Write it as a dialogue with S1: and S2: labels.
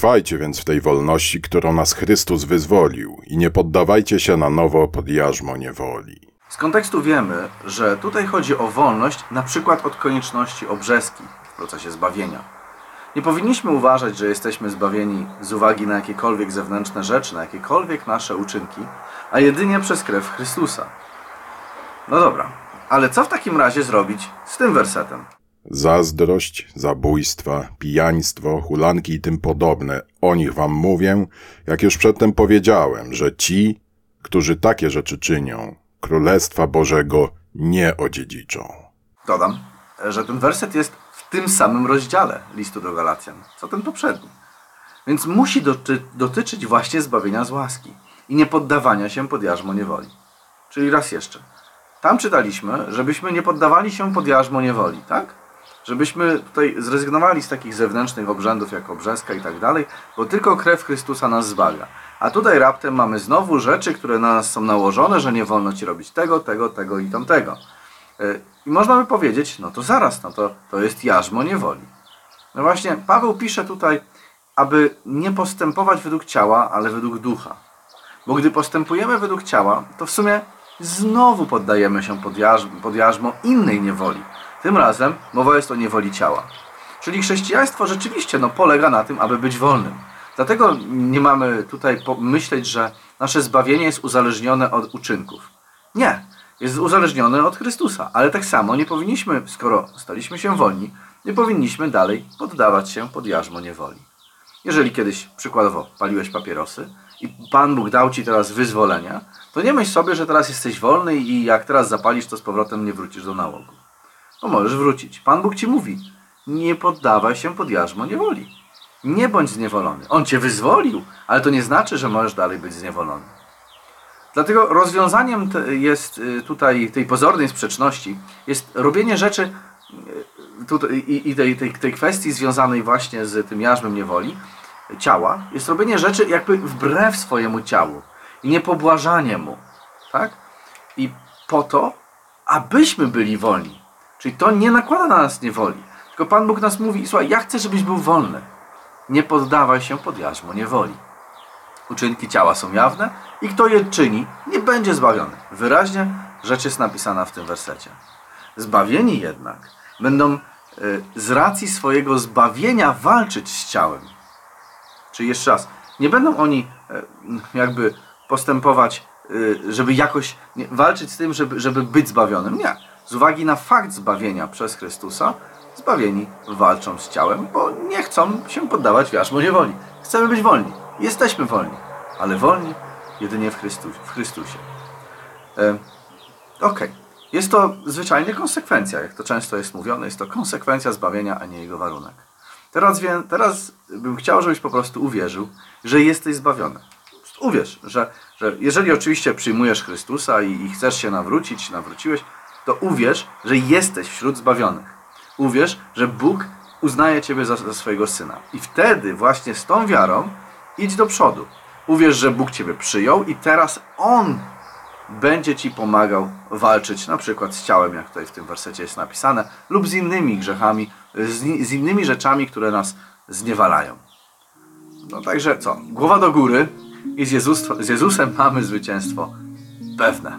S1: Trwajcie więc w tej wolności, którą nas Chrystus wyzwolił i nie poddawajcie się na nowo pod jarzmo niewoli.
S2: Z kontekstu wiemy, że tutaj chodzi o wolność na przykład od konieczności obrzeski w procesie zbawienia. Nie powinniśmy uważać, że jesteśmy zbawieni z uwagi na jakiekolwiek zewnętrzne rzeczy, na jakiekolwiek nasze uczynki, a jedynie przez krew Chrystusa. No dobra, ale co w takim razie zrobić z tym wersetem?
S1: Zazdrość, zabójstwa, pijaństwo, hulanki i tym podobne. O nich wam mówię, jak już przedtem powiedziałem, że ci, którzy takie rzeczy czynią, Królestwa Bożego nie odziedziczą.
S2: Dodam, że ten werset jest w tym samym rozdziale listu do Galacjan, co ten poprzedni. Więc musi doty dotyczyć właśnie zbawienia z łaski i nie poddawania się pod jarzmo niewoli. Czyli raz jeszcze. Tam czytaliśmy, żebyśmy nie poddawali się pod jarzmo niewoli, tak? Żebyśmy tutaj zrezygnowali z takich zewnętrznych obrzędów jak obrzeska i tak dalej, bo tylko krew Chrystusa nas zbawia. A tutaj raptem mamy znowu rzeczy, które na nas są nałożone, że nie wolno ci robić tego, tego, tego i tamtego. E, I można by powiedzieć, no to zaraz, no to, to jest jarzmo niewoli. No właśnie, Paweł pisze tutaj, aby nie postępować według ciała, ale według ducha. Bo gdy postępujemy według ciała, to w sumie znowu poddajemy się pod jarzmo, pod jarzmo innej niewoli. Tym razem mowa jest o niewoli ciała. Czyli chrześcijaństwo rzeczywiście no, polega na tym, aby być wolnym. Dlatego nie mamy tutaj myśleć, że nasze zbawienie jest uzależnione od uczynków. Nie, jest uzależnione od Chrystusa. Ale tak samo nie powinniśmy, skoro staliśmy się wolni, nie powinniśmy dalej poddawać się pod jarzmo niewoli. Jeżeli kiedyś, przykładowo, paliłeś papierosy i Pan Bóg dał ci teraz wyzwolenia, to nie myśl sobie, że teraz jesteś wolny i jak teraz zapalisz, to z powrotem nie wrócisz do nałogu. No możesz wrócić. Pan Bóg ci mówi, nie poddawaj się pod jarzmo niewoli. Nie bądź zniewolony. On cię wyzwolił, ale to nie znaczy, że możesz dalej być zniewolony. Dlatego rozwiązaniem jest y, tutaj tej pozornej sprzeczności jest robienie rzeczy y, tutaj, i tej, tej, tej kwestii związanej właśnie z tym jarzmem niewoli ciała, jest robienie rzeczy jakby wbrew swojemu ciału i niepobłażanie mu. Tak? I po to, abyśmy byli wolni. Czyli to nie nakłada na nas niewoli. Tylko Pan Bóg nas mówi, słuchaj, ja chcę, żebyś był wolny nie poddawaj się pod jarzmo niewoli. Uczynki ciała są jawne i kto je czyni, nie będzie zbawiony. Wyraźnie rzecz jest napisana w tym wersecie. Zbawieni jednak będą y, z racji swojego zbawienia walczyć z ciałem. Czyli jeszcze raz, nie będą oni y, jakby postępować, y, żeby jakoś walczyć z tym, żeby, żeby być zbawionym. Nie. Z uwagi na fakt zbawienia przez Chrystusa, Zbawieni walczą z ciałem, bo nie chcą się poddawać jarzmo niewoli. Chcemy być wolni. Jesteśmy wolni, ale wolni jedynie w, Chrystus, w Chrystusie. E, ok. Jest to zwyczajnie konsekwencja, jak to często jest mówione, jest to konsekwencja zbawienia, a nie jego warunek. Teraz, wie, teraz bym chciał, żebyś po prostu uwierzył, że jesteś zbawiony. Uwierz, że, że jeżeli oczywiście przyjmujesz Chrystusa i, i chcesz się nawrócić, nawróciłeś, to uwierz, że jesteś wśród zbawionych uwierz, że Bóg uznaje Ciebie za, za swojego syna. I wtedy właśnie z tą wiarą idź do przodu. Uwierz, że Bóg Ciebie przyjął i teraz On będzie Ci pomagał walczyć na przykład z ciałem, jak tutaj w tym wersecie jest napisane, lub z innymi grzechami, z, z innymi rzeczami, które nas zniewalają. No także co? Głowa do góry i z, Jezus, z Jezusem mamy zwycięstwo pewne.